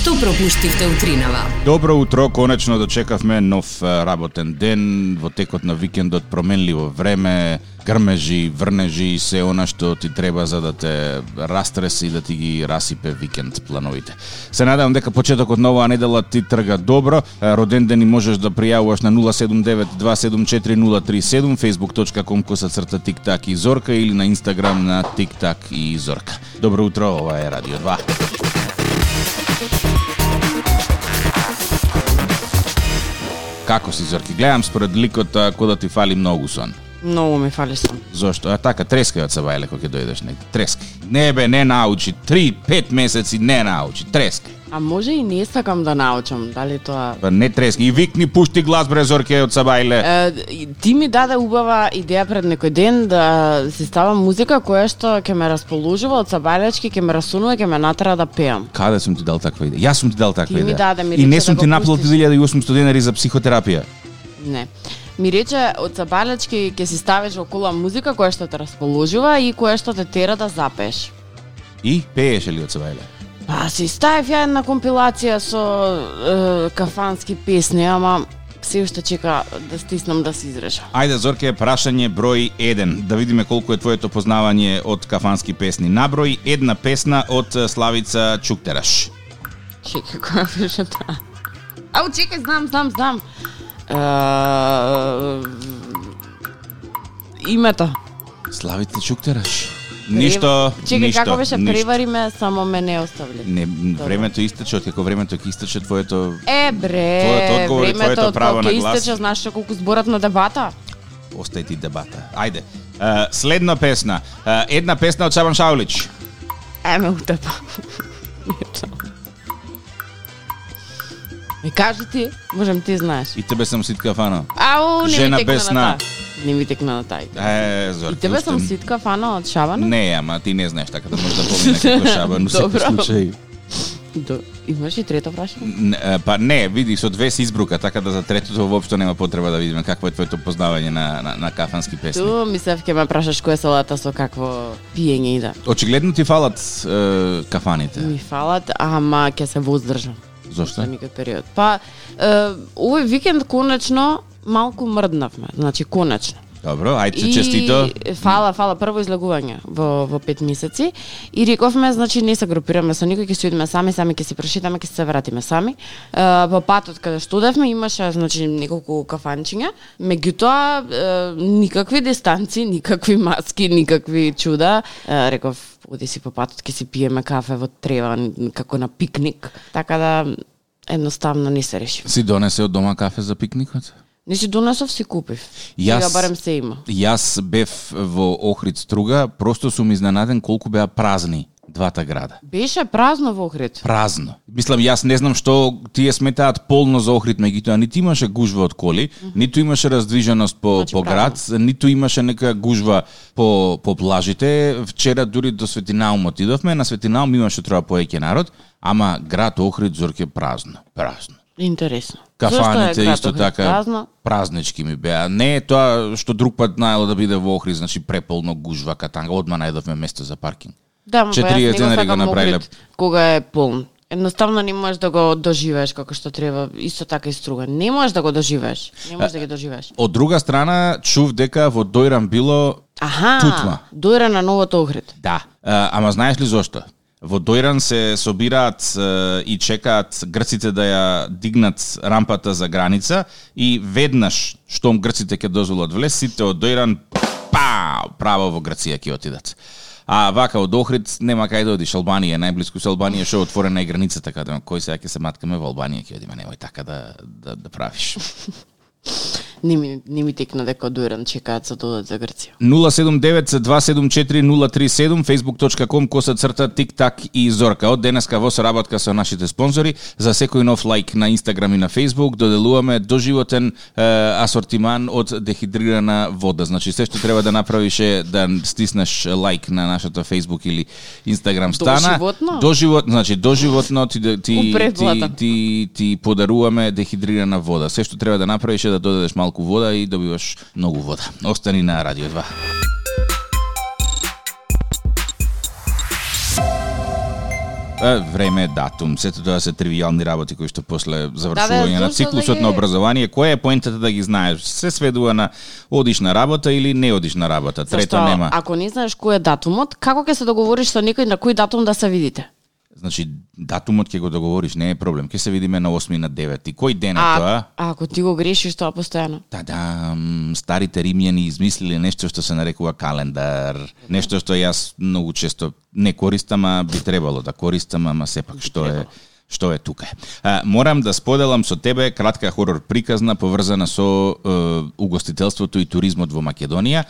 Што пропуштивте утринава? Добро утро, конечно дочекавме нов работен ден, во текот на викендот променливо време, грмежи, врнежи и се она што ти треба за да те растреси и да ти ги расипе викенд плановите. Се надевам дека почетокот на оваа недела ти трга добро. Роден ден и можеш да пријавуваш на 079-274-037, facebook.com коса црта тиктак и зорка или на инстаграм на тиктак и зорка. Добро утро, ова е Радио 2. Како си, Зорки? Гледам според ликот кој да ти фали многу сон. Многу ми фали сон. Зошто? А така, трескај од Сабајле кога ќе дојдеш негде. Трескај. Не бе, не научи. Три, пет месеци не научи. Трескај. А може и не сакам да научам, дали тоа... Па не трескај. И викни, пушти глас бре Зорке од Сабајле. Е, ти ми даде убава идеја пред некој ден да си ставам музика која што ќе ме расположува од сабајлечки, ќе ме расунува, ќе ме натера да пеам. Каде сум ти дал таква идеја? Јас сум ти дал таква Ти ми идеја. даде, ми И не сум да ти наплатил пуштиш. 1800 денари за психотерапија. Не. Ми рече од сабајлечки ќе си ставиш околу музика која што те расположува и која што те тера да запееш. И пееше ли од Сабајле? Па си ставив ја една компилација со е, кафански песни, ама се уште чека да стиснам да се изреша. Ајде, Зорке, прашање број 1. Да видиме колку е твоето познавање од кафански песни. Наброј една песна од Славица Чуктераш. Чекај, која беше таа? Ау, чекај, знам, знам, знам. Е, името. Славица Чуктераш. Ништо, Чекај, ништо, како беше ништо. превари ме, само ме не оставли. Не, времето истече, од како времето ќе истече твоето Е, бре, Твојот одговор времето твоето право на глас. истече, знаеш колку зборат на дебата? остај ти дебата. Ајде. Е, следна песна. Е, една песна од Шабан Шаулич. Еме утепа. Ми кажи ти, можем ти знаеш. И тебе сам ситка фано. Ау, не Жена ми текна без на сна. Не ми текна на тај. Е, Зорке. И тебе уште- сам ситка фана од Шабана? Не, ама ти не знаеш така да можеш да помине како Шабан, но секој Добро. случај. До, имаш и трето прашање? Па не, види, со две се избрука, така да за третото воопшто нема потреба да видиме какво е твоето познавање на, на, на кафански песни. Ту мислев ќе ме прашаш која салата со какво пиење иде. Очигледно ти фалат е, кафаните. Ми фалат, ама ќе се воздржам Зошто? за некој период. Па, е, овој викенд конечно малку мрднавме, значи конечно. Добро, ајде честито. фала, фала, прво излегување во во 5 месеци и рековме, значи не се групираме со никој, ќе си одиме сами, сами ќе си прошетаме, ќе се вратиме сами. Е, по патот каде што одевме имаше значи неколку кафанчиња, меѓутоа е, никакви дистанци, никакви маски, никакви чуда. Е, реков оди си по патот ќе си пиеме кафе во трева како на пикник. Така да едноставно не се реши. Си донесе од дома кафе за пикникот? Не си донесов си купив. Јас- Сега барем се има. Јас бев во Охрид струга, просто сум изненаден колку беа празни двата града. Беше празно во Охрид. Празно. Мислам, јас не знам што тие сметаат полно за Охрид, меѓутоа ниту имаше гужва од коли, ниту имаше раздвиженост по, Значи, по град, ниту имаше некоја гужва по, по плажите. Вчера дури до Светинаум отидовме, на Светинаум имаше троа поеќе народ, ама град Охрид зорке празно. Празно. Интересно. Кафаните исто така Празно. празнички ми беа. Не е тоа што друг пат наело да биде во Охрид, значи преполно гужва катанга, одма најдовме место за паркинг. Да, ма 40 па јас не го денари го сакам направиле. Кога е полн. Едноставно не можеш да го доживееш како што треба, исто така и струга. Не можеш да го доживееш. Не можеш да ги доживееш. Од друга страна, чув дека во Дојран било Аха, Тутма. дојре на новото Охрид. Да, а, ама знаеш ли зошто? Во Дојран се собираат е, и чекаат грците да ја дигнат рампата за граница и веднаш штом грците ќе дозволат влез, сите од Дојран па право во Грција ќе отидат. А вака од Охрид нема кај да одиш. Албанија најблиску со Албанија што отворена е граница така да кој сега ќе се маткаме во Албанија ќе одиме, немој така да да, да правиш. Не ми, не ми текна дека од дојран чекаат за да одат за Грција. 079-274-037, facebook.com, коса црта, тик-так и зорка. Од денеска во соработка со нашите спонзори, за секој нов лайк на Инстаграм и на Facebook, доделуваме доживотен е, асортиман од дехидрирана вода. Значи, се што треба да направиш е да стиснеш лайк на нашата Facebook или Инстаграм стана. Доживотно? Доживот, значи, доживотно ти, ти, ти, ти, ти, ти подаруваме дехидрирана вода. Се што треба да направиш е да додадеш малку вода и добиваш многу вода. Остани на Радио 2. Е, време, датум, сето тоа се тривијални работи кои што после завршување Да, на циклусот да на ги- образование, која е поентата да ги знаеш? Се сведува на одиш на работа или не одиш на работа. Трето Зашто, нема. ако не знаеш кој е датумот, како ќе се договориш со некој на кој датум да се видите? Значи, датумот ќе го договориш, не е проблем. Ќе се видиме на 8 на 9. Кој ден е А, тоа? а ако ти го грешиш тоа постојано? Та да, м, старите римјани измислиле нешто што се нарекува календар. Нешто што јас многу често не користам, а би требало да користам, ама сепак што е што е тука. А, морам да споделам со тебе кратка хорор приказна поврзана со е, угостителството и туризмот во Македонија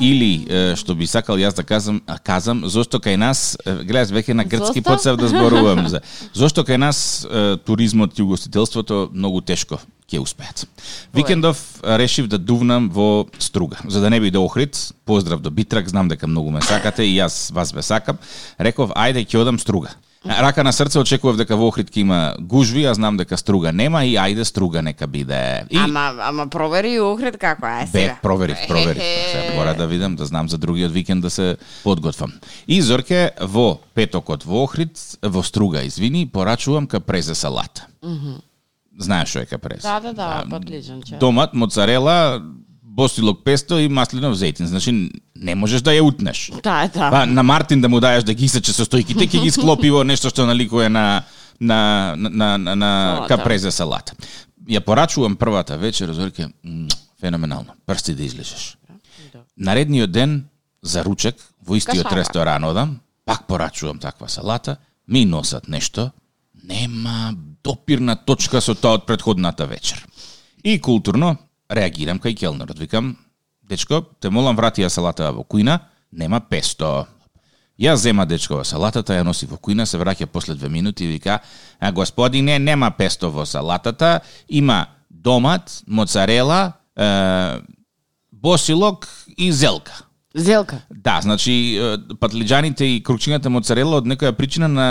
или е, што би сакал јас да казам, а, казам зошто кај нас гледаш веќе на грцки Зошто? почнав да зборувам за зошто кај нас е, туризмот и угостителството многу тешко ќе успеат. Викендов а, решив да дувнам во Струга, за да не биде Охрид. Поздрав до Битрак, знам дека многу ме сакате и јас вас ве сакам. Реков, ајде ќе одам Струга. Рака на срце очекував дека во Охрид ќе има гужви, јас знам дека Струга нема и ајде Струга нека биде. И Ама, ама провери Охрид како е Бе, сега. проверив, проверив. Ехе. Сега мора да видам, да знам за другиот викенд да се подготвам. И Зорке во петокот во Охрид, во Струга, извини, порачувам капрезе салата. Знаеш што е капрезе? Да, да, да, подлежен че. Домат, моцарела, босилок песто и маслинов зејтин. Значи, не можеш да ја утнеш. Да, да. Па на Мартин да му даеш да ги исече со стојките, ќе ги склопи во нешто што наликува на на на на, на, Салата. капрезе салата. Ја порачувам првата вечер, Зорке, феноменално. Прсти да излезеш. Наредниот ден за ручек во истиот Кашара. ресторан одам, пак порачувам таква салата, ми носат нешто, нема допирна точка со тоа од предходната вечер. И културно реагирам кај келнерот, викам, дечко, те молам врати ја салата во кујна, нема песто. Ја зема дечкова салатата, ја носи во кујна, се враќа после две минути и вика, а господине, нема песто во салатата, има домат, моцарела, е, босилок и зелка. Зелка. Да, значи патлиџаните и крукчината моцарела од некоја причина на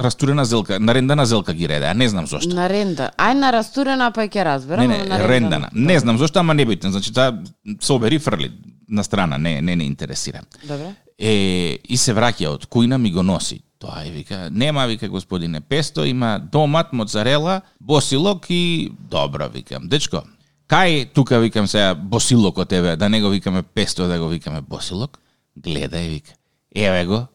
растурена зелка, нарендана зелка ги реда, не знам зошто. На ренда. Ај на растурена па ќе разберам. Не, не, на рендана. Не знам зошто, ама не битно. Значи таа собери фрли на страна, не не не интересира. Добре. Е, и се враќа од кујна ми го носи. Тоа е вика, нема вика господине песто, има домат, моцарела, босилок и добро викам. Дечко, кај тука викам сега босилок од тебе, да не го викаме песто, да го викаме босилок? Гледај вика. Еве го.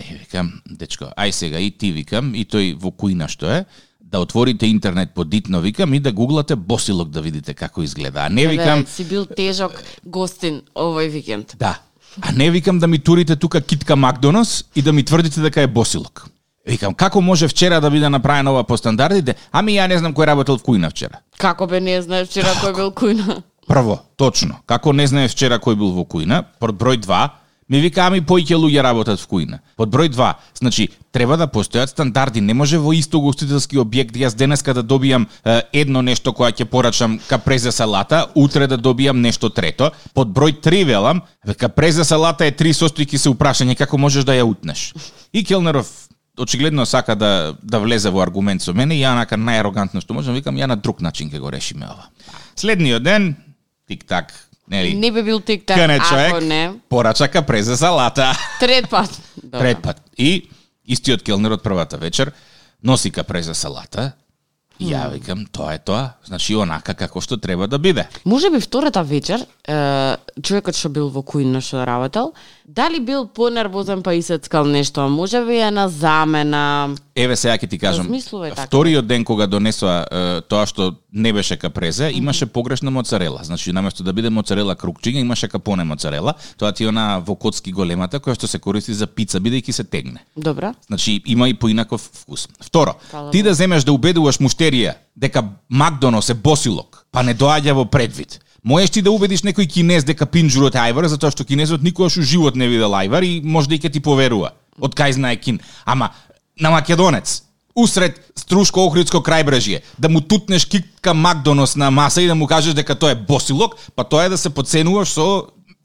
Е, викам, дечко, ај сега и ти викам, и тој во кујна што е, да отворите интернет подитно, викам, и да гуглате босилок да видите како изгледа. А не викам, Викам... си бил тежок гостин овој викенд. Да. А не викам да ми турите тука китка Макдонос и да ми тврдите дека е босилок. Викам, како може вчера да биде направена ова по стандардите? Ами ја не знам кој работел в кујна вчера. Како бе не знаеш вчера кој бил кујна? Прво, точно. Како не знае вчера кој бил во кујна, број 2, ми вика, ами поиќе луѓе работат в кујна. Под број 2, значи, треба да постојат стандарди. Не може во исто гостителски објект јас денеска да добијам е, едно нешто која ќе порачам капрезе салата, утре да добијам нешто трето. Под број 3 велам, капрезе салата е три состојки се упрашање како можеш да ја утнеш. И Келнеров очигледно сака да да влезе во аргумент со мене и ја нака најарогантно што можам викам ја на друг начин ќе го решиме ова. Следниот ден тик-так, нели? Не би бил тик так, Кане ако човек не. порача капрезе салата. Трет пат. Трет пат. И истиот келнер од првата вечер носи капрезе салата. И ја викам, тоа е тоа. Значи онака како што треба да биде. Може би втората вечер, е, човекот што бил во кујна што работел, дали бил понервозен па исецкал нешто, може би е на замена. Еве сега ќе ти кажам. Размислувај така. Вториот ден кога донесоа е, тоа што не беше капрезе, имаше погрешна моцарела. Значи наместо да биде моцарела крукчиња, имаше капоне моцарела. Тоа ти е она во коцки големата која што се користи за пица бидејќи се тегне. Добра. Значи има и поинаков вкус. Второ, Фала ти да земеш да убедуваш муштерија дека Макдонос е босилок, па не доаѓа во предвид. Можеш ти да убедиш некој кинез дека пинџурот е ајвар, затоа што кинезот никогаш у живот не видел ајвар и можда и ќе ти поверува. Од кај знае кин. Ама на македонец, усред Струшко-Охридско крајбрежје, да му тутнеш китка Макдонос на маса и да му кажеш дека тоа е босилок, па тоа е да се подценуваш со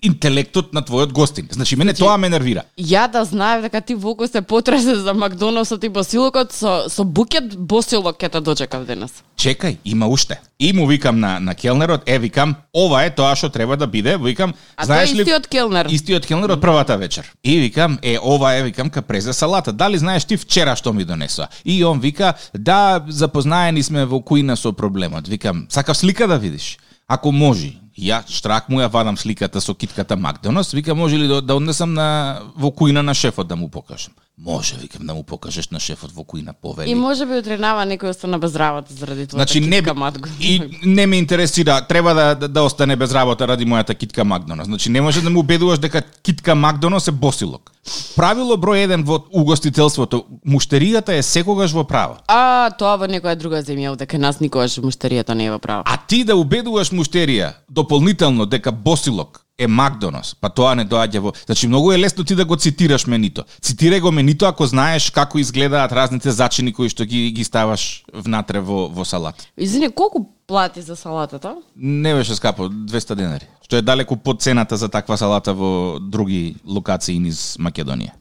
интелектот на твојот гостин. Значи мене тоа ме нервира. Ја да знаев дека ти волку се потресе за Макдоналдсот и босилокот со со букет босилок ќе те дочекав денес. Чекај, има уште. И му викам на на келнерот, е викам, ова е тоа што треба да биде, викам, А знаеш ли истиот келнер. Истиот келнер од првата вечер. И викам, е, ова е, викам, капрезе салата. Дали знаеш ти вчера што ми донесоа? И он вика, да, запознаени сме во кујна со проблемот. Викам, сакав слика да видиш? Ако може, ја штрак му ја вадам сликата со китката Макдоналдс, вика може ли да, да однесам на во кујна на шефот да му покажам. Може, викам, да му покажеш на шефот во кујна повели. И може би утренава некој остана без работа заради тоа. Значи не матко. и не ме интересира, треба да, да, да остане без работа ради мојата китка Макдоналдс. Значи не може да му убедуваш дека китка Макдоналдс е босилок. Правило број 1 во угостителството, муштеријата е секогаш во право. А, тоа во некоја друга земја, дека нас никогаш муштеријата не е во право. А ти да убедуваш муштерија дополнително дека босилок е Макдоналдс, па тоа не доаѓа во... Значи, многу е лесно ти да го цитираш менито. Цитирај го менито ако знаеш како изгледаат разните зачини кои што ги, ги ставаш внатре во, во салат. Извини, колку плати за салатата? Не беше скапо, 200 денари. Што е далеку под цената за таква салата во други локации низ Македонија.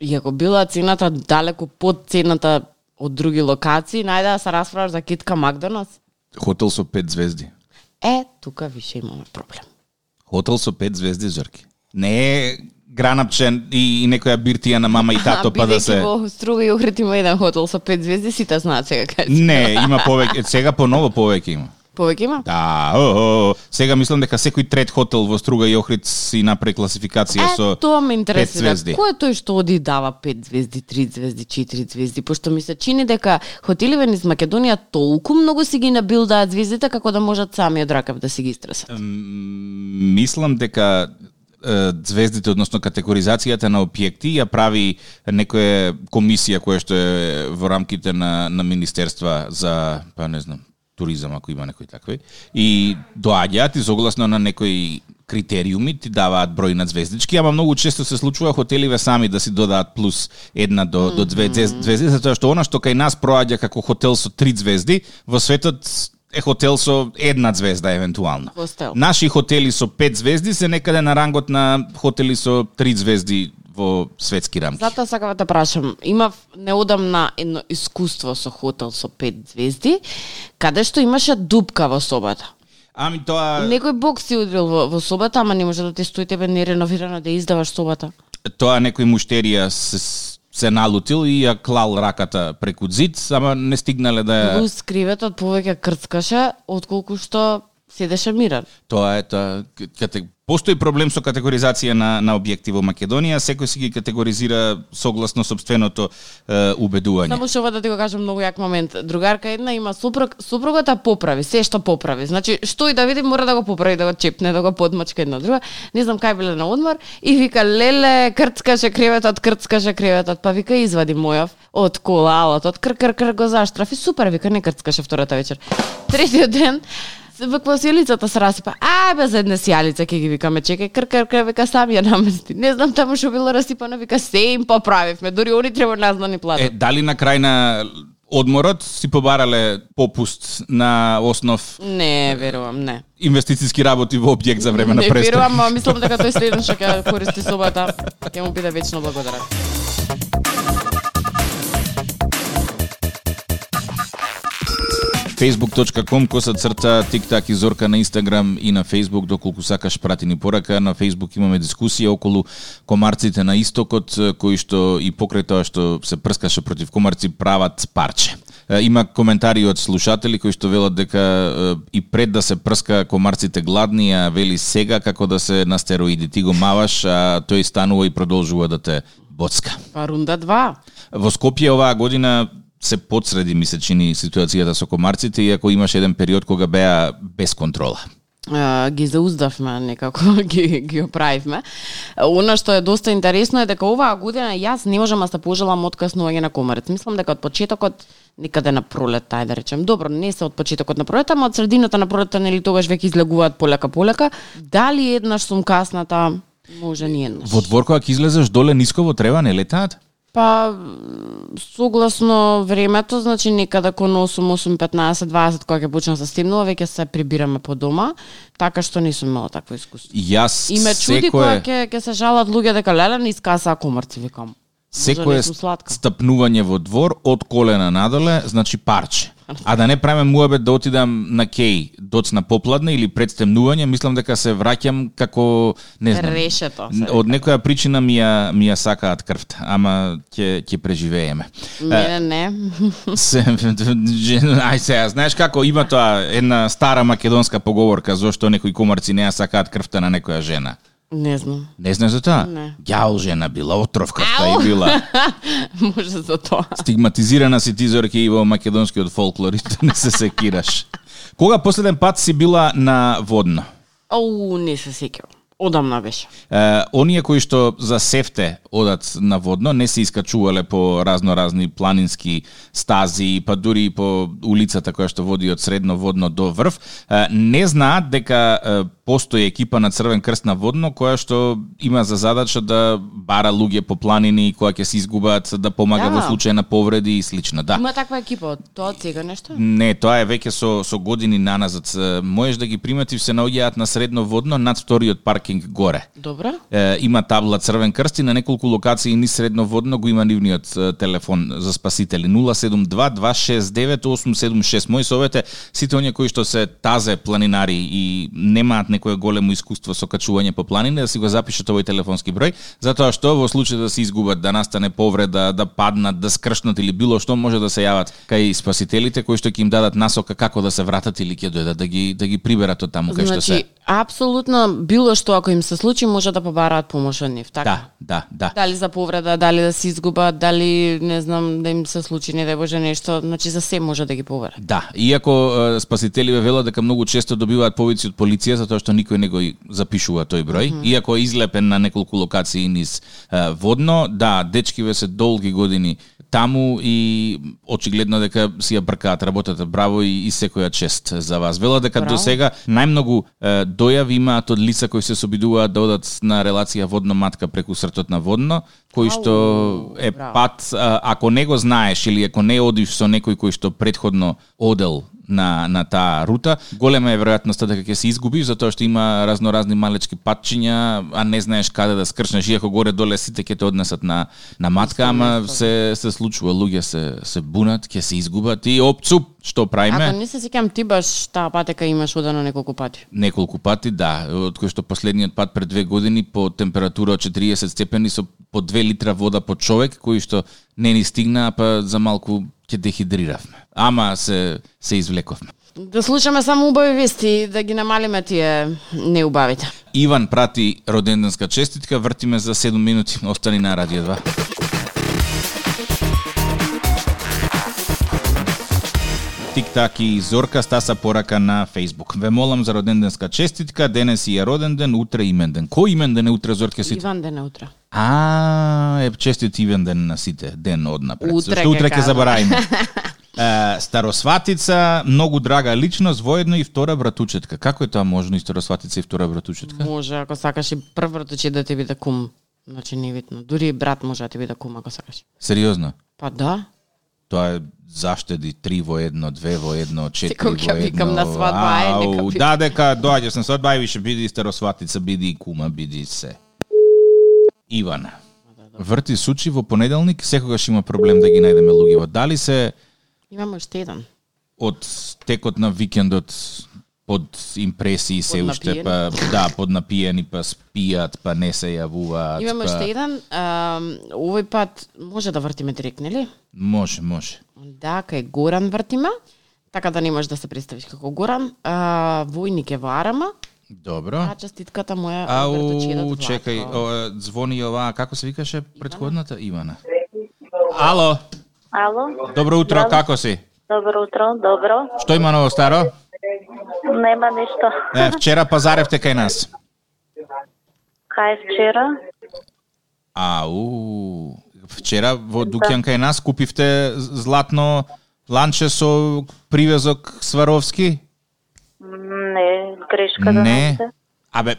И ако била цената далеку под цената од други локации, најде да се расправаш за китка Макдоналдс? Хотел со 5 звезди. Е, тука више имаме проблем. Хотел со 5 звезди, Зорки. Не е гранапчен и, и некоја биртија на мама и тато па да се... во Струга и Охрид има еден хотел со пет звезди, сите знаат сега кај. Не, има повеќе, сега поново повеќе има. Повеќе има? Да, о, о, сега мислам дека секој трет хотел во Струга и Охрид си направи класификација Е, со тоа ме интересира. звезди. Кој е тој што оди дава 5 звезди, 3 звезди, 4 звезди, пошто ми се чини дека хотеливе низ Македонија толку многу си ги набилдаат звездите како да можат сами од ракав да си ги истресат. Мислам дека звездите, односно категоризацијата на објекти ја прави некоја комисија која што е во рамките на, на Министерства за, па не знам, туризам, ако има некои такви. И доаѓаат и согласно на некои критериуми ти даваат број на звездички, ама многу често се случува хотеливе сами да си додаат плюс една до, до две звез- звезди, затоа што она што кај нас проаѓа како хотел со три звезди, во светот е хотел со една звезда евентуално. Хостел. Наши хотели со пет звезди се некаде на рангот на хотели со три звезди во светски рамки. Затоа сакав да прашам, имав неодамна едно искуство со хотел со 5 звезди, каде што имаше дупка во собата. Ами тоа Некој бог си удрил во, во собата, ама не може да ти стои тебе нереновирано да издаваш собата. тоа некој муштерија се, се налутил и ја клал раката преку зид, ама не стигнале да ја... Плюс криветот повеќе крцкаше, отколку што седеше мирен. Тоа е тоа кате... Постои проблем со категоризација на, на објекти во Македонија, секој си ги категоризира согласно собственото е, убедување. Само што ова да ти го кажам многу јак момент. Другарка една има супруг, супругата поправи, се што поправи. Значи, што и да види, мора да го поправи, да го чепне, да го подмачка една друга. Не знам кај биле на одмор и вика леле, крцкаше креветот, крцкаше креветот, па вика извади мојов од колалот, од кр кр кр го заштрафи, супер, вика не крцкаше втората вечер. Третиот ден се ваква сијалицата се расипа. А, бе, за една сијалица ќе ги викаме, чекај, кр кр кр, вика сам ја намести. Не знам таму што било расипано, вика се им поправивме, дури они треба нас да ни платат. Е, дали на крај на одморот си побарале попуст на основ Не, верувам, не. инвестициски работи во објект за време на не престой? верувам, мислам дека тој следен што ќе користи собата, ќе му биде вечно благодарен. facebook.com коса црта тиктак и зорка на Инстаграм и на Facebook доколку сакаш прати ни порака на Facebook имаме дискусија околу комарците на истокот кои што и покрај тоа што се прскаше против комарци прават парче. Има коментари од слушатели кои што велат дека и пред да се прска комарците гладни, а вели сега како да се на стероиди ти го маваш, а тој станува и продолжува да те боцка. Па рунда 2. Во Скопје оваа година се подсреди ми се чини ситуацијата со комарците, иако имаше еден период кога беа без контрола. А, ги зауздавме некако ги ги оправивме. Она што е доста интересно е дека оваа година јас не можам да се пожелам откаснување на комарец. Мислам дека од почетокот некаде на пролет, тај да речем. Добро, не се од почетокот на пролет, ама од средината на пролета нели тогаш веќе излегуваат полека полека. Дали еднаш сум касната? Може ни еднаш. Во двор кога ќе излезеш доле ниско во трева не летаат? Па согласно времето, значи некаде кон 8, 8, 15, 20 кога ќе почнам да се стемнува, веќе се прибираме по дома, така што не сум имала такво искуство. Јас И ме чуди кога секое ќе ќе се жалат луѓе дека леле не искаса комарци, викам. Може секое стапнување во двор од колена надоле, значи парче. А да не правиме муабет да отидам на кеј, доцна попладна или пред стемнување, мислам дека се враќам како не знам. Решето, се Од некоја причина ми ја ми ја сакаат крвта, ама ќе ќе преживееме. Мене не. Се, ај сега, знаеш како има тоа една стара македонска поговорка зошто некои комарци не ја сакаат крвта на некоја жена. Не знам. Не знаеш за тоа? Не. Ѓаол жена била, отровкавта Ау! и била. Може за тоа. Стигматизирана си ти Зорке и во македонскиот фолклор и не се секираш. Кога последен пат си била на водно? Ау, не се сеќавам. Одамна беше. Е, оние кои што за сефте одат на водно, не се искачувале по разно-разни планински стази, па дури и по улицата која што води од средно водно до врв, е, не знаат дека е, постои екипа на Црвен крст на водно која што има за задача да бара луѓе по планини која ќе се изгубат, да помага Да. во случај на повреди и слично. Да. Има таква екипа, тоа од сега нешто? Не, тоа е веќе со со години наназад. Можеш да ги приметив се наоѓаат на средно водно над вториот паркинг горе. Добро. Е, има табла Црвен крст и на неколку локации ни средно водно го има нивниот телефон за спасители 072 269 876. Мој совет е сите оние кои што се тазе планинари и немаат некое големо искуство со качување по планини да си го запишат овој телефонски број, затоа што во случај да се изгубат, да настане повреда, да паднат, да скршнат или било што може да се јават кај спасителите кои што ќе им дадат насока како да се вратат или ќе дојдат да ги да ги приберат од таму кај што се. Апсолутно било што ако им се случи може да побараат помош од нив, така? Да, да, да. Дали за повреда, дали да се изгубат, дали не знам да им се случи не дај боже нешто, значи за се може да ги побара. Да, иако спасителиве велат дека многу често добиваат повици од полиција затоа што никој не го запишува тој број, mm -hmm. иако е излепен на неколку локации низ водно, да, дечкиве се долги години таму и очигледно дека си ја бркаат работата. Браво и, и секоја чест за вас. Велат дека Браво. до сега најмногу е, дојави имаат од лица кои се собидуваат да одат на релација водно-матка преку сртот на водно, кој што е браво. пат, а, ако не го знаеш или ако не одиш со некој кој што предходно одел на, на таа рута, голема е веројатноста дека ќе се изгубиш, затоа што има разноразни малечки патчиња, а не знаеш каде да скршнеш, иако горе доле сите ќе те однесат на, на матка, ама се, се случува, луѓе се, се бунат, ќе се изгубат и опцуп, што правиме? Ако не се сеќам ти баш таа патека имаш одено неколку пати. Неколку пати, да, од кој што последниот пат пред две години по температура од 40 степени со по 2 литра вода по човек, кои што не ни стигна, па за малку ќе дехидриравме. Ама се се извлековме. Да слушаме само убави вести, да ги намалиме тие неубавите. Иван прати роденденска честитка, вртиме за 7 минути, остани на Радио 2. Тик-так и Зорка стаса порака на Facebook. Ве молам за роденденска честитка, денес и е роден ден, утре имен ден. Кој имен ден е утре, Зорке, сите? Иван ден утре. А, е честит ивен ден на сите, ден однапред. Утре ќе утре ќе кажам. забораваме. Е, старосватица, многу драга личност, воедно и втора братучетка. Како е тоа можно и старосватица и втора братучетка? Може, ако сакаш и прв вратуче да ти биде кум. Значи не видно. Дури и брат може да ти биде кум ако сакаш. Сериозно? Па да. Тоа е заштеди три во едно, две во едно, четири Секој во едно. викам на свадба, ај, нека. Да, дека доаѓаш на свадба, ај више биди и старосватица, биди и кума, биди се. Ивана. Врти сучи во понеделник, секогаш има проблем да ги најдеме луѓето. Дали се Имаме уште еден. од текот на викендот под импресии се уште па да под напиени па спијат па не се јавуваат Имаме па... уште еден. А, овој пат може да вртиме директ, нели? може може Да, кај Горан вртиме. Така да не можеш да се представиш како Горан. А, војник е во Арама. Добро А честитката моја Ау, чекај, о, звони ова, како се викаше предходната Ивана? Ало, Ало, добро утро, Да. како си? добро утро, добро. Што има ново старо? Нема ништо. Е, вчера пазаревте кај нас. Кај вчера? Ау, вчера во Дуќан кај нас купивте златно ланче со привезок Сваровски? Не, грешка да Не. Абе,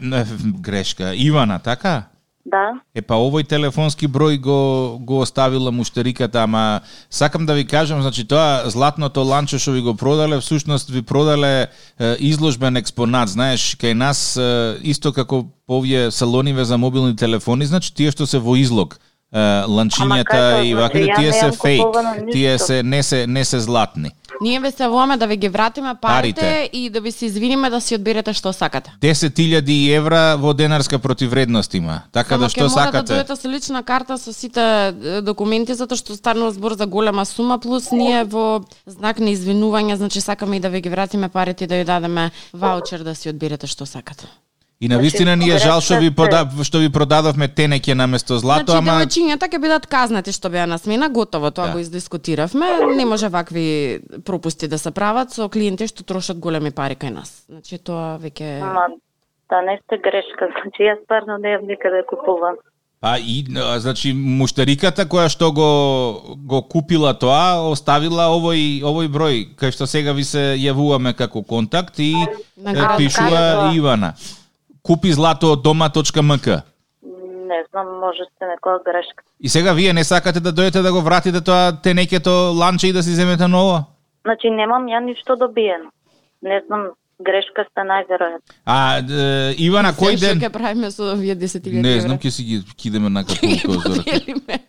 грешка. Ивана, така? Да. Е па овој телефонски број го го оставила муштериката, ама сакам да ви кажам, значи тоа златното ланче што ви го продале, всушност ви продале е, изложбен експонат, знаеш, кај нас е, исто како по овие салониве за мобилни телефони, значи тие што се во излог ланчињата и ваквите ја тие се фейк, тие се не се не се златни. Ние ве савуваме да ви ги вратиме парите, Парите. и да ви се извиниме да си одберете што сакате. 10.000 евра во денарска противредност има. Така Само да што да сакате. дојдете со лична карта со сите документи затоа што станува збор за голема сума плюс ние во знак на извинување, значи сакаме и да ви ги вратиме парите и да ви дадеме ваучер да си одберете што сакате. И на вистина ни е жал што ви прода, што ви продадовме тенеќе наместо злато, значи, ама девојчињата ќе бидат казнати што беа на смена, готово, тоа Да. го издискутиравме. Не може вакви пропусти да се прават со клиенти што трошат големи пари кај нас. Значи тоа веќе Ма, да не сте грешка, значи јас стварно не јам никаде купувам. А и а, значи муштариката која што го го купила тоа, оставила овој овој број кај што сега ви се јавуваме како контакт и град пишува. Ивана. Купи злато од дома.мк. Не знам, може сте некоја грешка. И сега вие не сакате да дојдете да го вратите тоа тенеќето ланче и да си земете ново? Значи немам ја ништо добиено. Не знам, грешка сте најверојатно. А е, Ивана кој Се ден? што ќе правиме со овие 10.000 Не евра? знам ќе си ги кидеме на озора. Поделиме.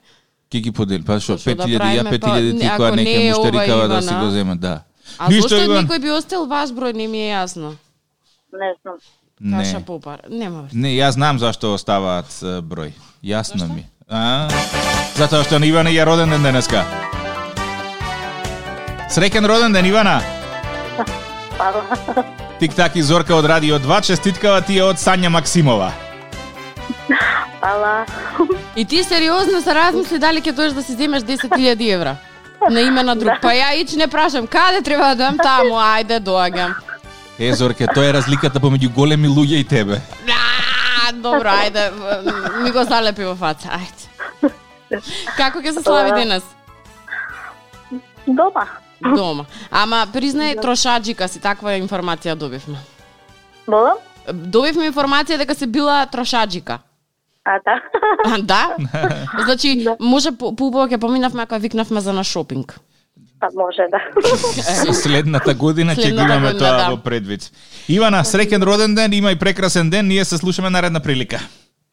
Ќе ги подели. Па што, Што да 5000 ја правиме, 5000 па, ти не, која ако не нека е муштарикава ова да си го земе, да. А Ништо, зошто Иван. никој би остел ваш број, не ми е јасно. Не знам. Каша Не. попар. Нема врз. Не, јас знам зашто оставаат број. Јасно ми. А? Затоа што на Ивана ја роден ден денеска. Среќен роден ден Ивана. Тик-так и Зорка од Радио 2, честиткава ти е од Сања Максимова. Фала. И ти сериозно се размисли дали ќе доеш да си земеш 10.000 евра на име на друг. Па ја ич не прашам, каде треба да дам таму, ајде доаѓам. Е, Зорке, тоа е разликата помеѓу големи луѓе и тебе. А, добро, ајде, ми го залепи во фаца, ајде. Како ќе се слави денес? Дома. Дома. Ама признај трошаджика си, таква информација добивме. Болам? Добивме информација дека си била трошаджика. А, да. А, да? Значи, може по- поубаво ќе поминавме ако викнавме за на шопинг. Па може да. Со следната година ќе го имаме година, тоа да. во предвид. Ивана, среќен роден ден, има и прекрасен ден, ние се слушаме наредна прилика.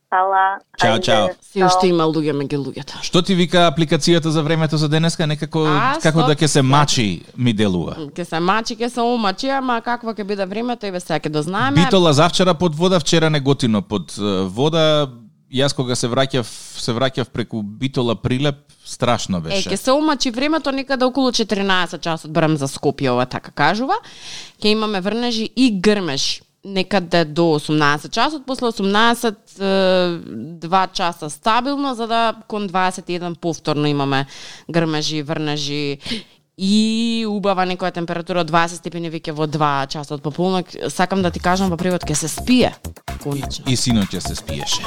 Фала. Чао, Ајде. чао. Се уште има луѓе меѓу луѓето. Што ти вика апликацијата за времето за денеска? Некако А, како стоп. да ќе се мачи ми делува. Ке се мачи, ке се омачи, ама какво ќе биде времето и ве сега ќе да знаеме. Битола завчера под вода, вчера неготино под вода. Јас кога се враќав, се враќав преку Битола Прилеп, страшно беше. Е, ке ќе се омачи времето некаде околу 14 часот барам за Скопје, ова така кажува. Ќе имаме врнежи и грмеж некаде до 18 часот, после 18 2 часа стабилно, за да кон 21 повторно имаме грмежи, врнежи и убава некоја температура од 20 степени веќе во 2 часот пополнок. Сакам да ти кажам во превод ќе се спие. Конечно. И синоќа се спиеше.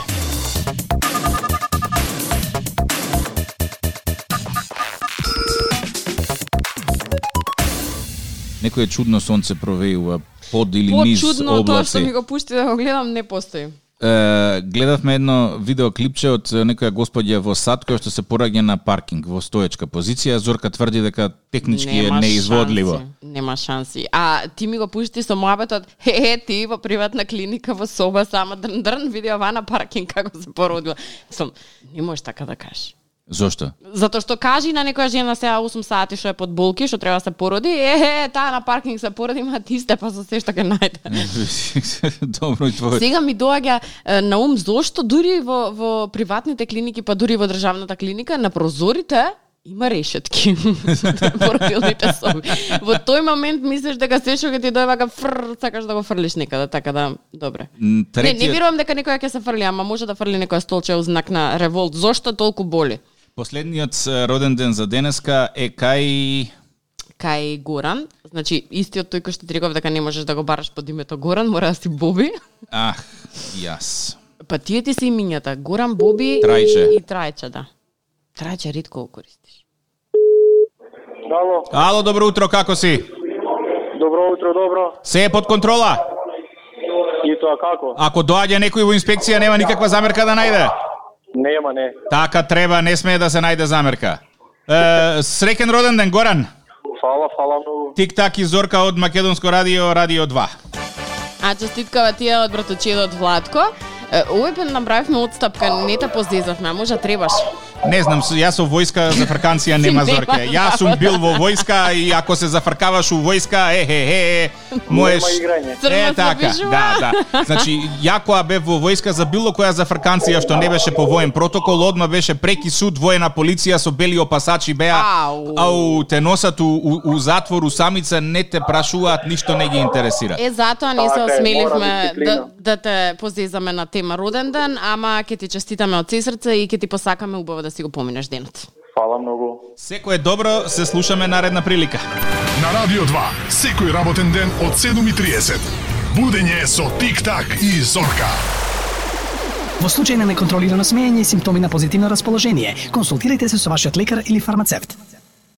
Некој чудно сонце провејува под или низ Почудно тоа што ми облаци. го пушти да го гледам не постои. Е, гледавме едно видеоклипче од е, некоја господја во сад која што се пораѓа на паркинг во стоечка позиција. Зорка тврди дека технички е Нема неизводливо. шанси. Нема шанси. А ти ми го пушти со моабетот, хе, ти во приватна клиника во соба сама дрн дрн видео вана паркинг како се породила. Сум, не можеш така да кажеш. Зошто? Затоа што кажи на некоја жена сега 8 сати што е под болки, што треба да се породи, е, е, таа на паркинг се породи, ма ти сте па со се што ќе најде. Добро и твој. Сега ми доаѓа на ум зошто дури во, во приватните клиники, па дури во државната клиника, на прозорите има решетки во родилните соби. Во тој момент мислиш дека се што ќе ти дојде вака фр, сакаш да го фрлиш некаде, така да, добре. М, Не, не Третиот, верувам дека некоја ќе се фрли, ама може да фрли некоја столче у знак на револт. Зошто толку боли? Последниот роден ден за денеска е кај Кај Горан, значи истиот тој кој што ти реков дека не можеш да го бараш под името Горан, мора да си Боби. Ах, јас. Па тие ти се имињата, Горан, Боби Трајче. и Трајче, да. Трајче ритко го користиш. Ало, Ало, добро утро, како си? добро утро, добро. Се е под контрола? И тоа како? Ако доаѓа некој во инспекција, нема никаква замерка да најде. Нема, не. Така треба, не смее да се најде замерка. Е, среќен роден ден, Горан. Фала, фала многу. Тик-так и Зорка од Македонско радио, Радио 2. А честиткава тие од браточедот Владко. Е, Овој пат направивме отстапка, не те поздезавме, а може требаш. Не знам, јас со војска за фрканција нема зорке. Јас сум бил во војска и ако се зафркаваш у војска, е, е, е, е, моеш... Е, така, да, да. Значи, ја која бев во војска за било која за фрканција што не беше по воен протокол, одма беше преки суд, воена полиција со бели опасачи беа, Ау. те носат у, у, у затвор, у самица, не те прашуваат, ништо не ги интересира. Е, затоа не се Така е, осмеливме да, да те поздезаме на тема роден ден, ама ќе ти честитаме од се срце и ќе ти посакаме убаво да си го поминеш денот. Фала многу. Секој е добро, се слушаме наредна прилика. На Радио 2, секој работен ден од 7.30. Будење со Тик-так и Зорка. Во случај на неконтролирано смеење и симптоми на позитивно расположение, консултирайте се со вашиот лекар или фармацевт.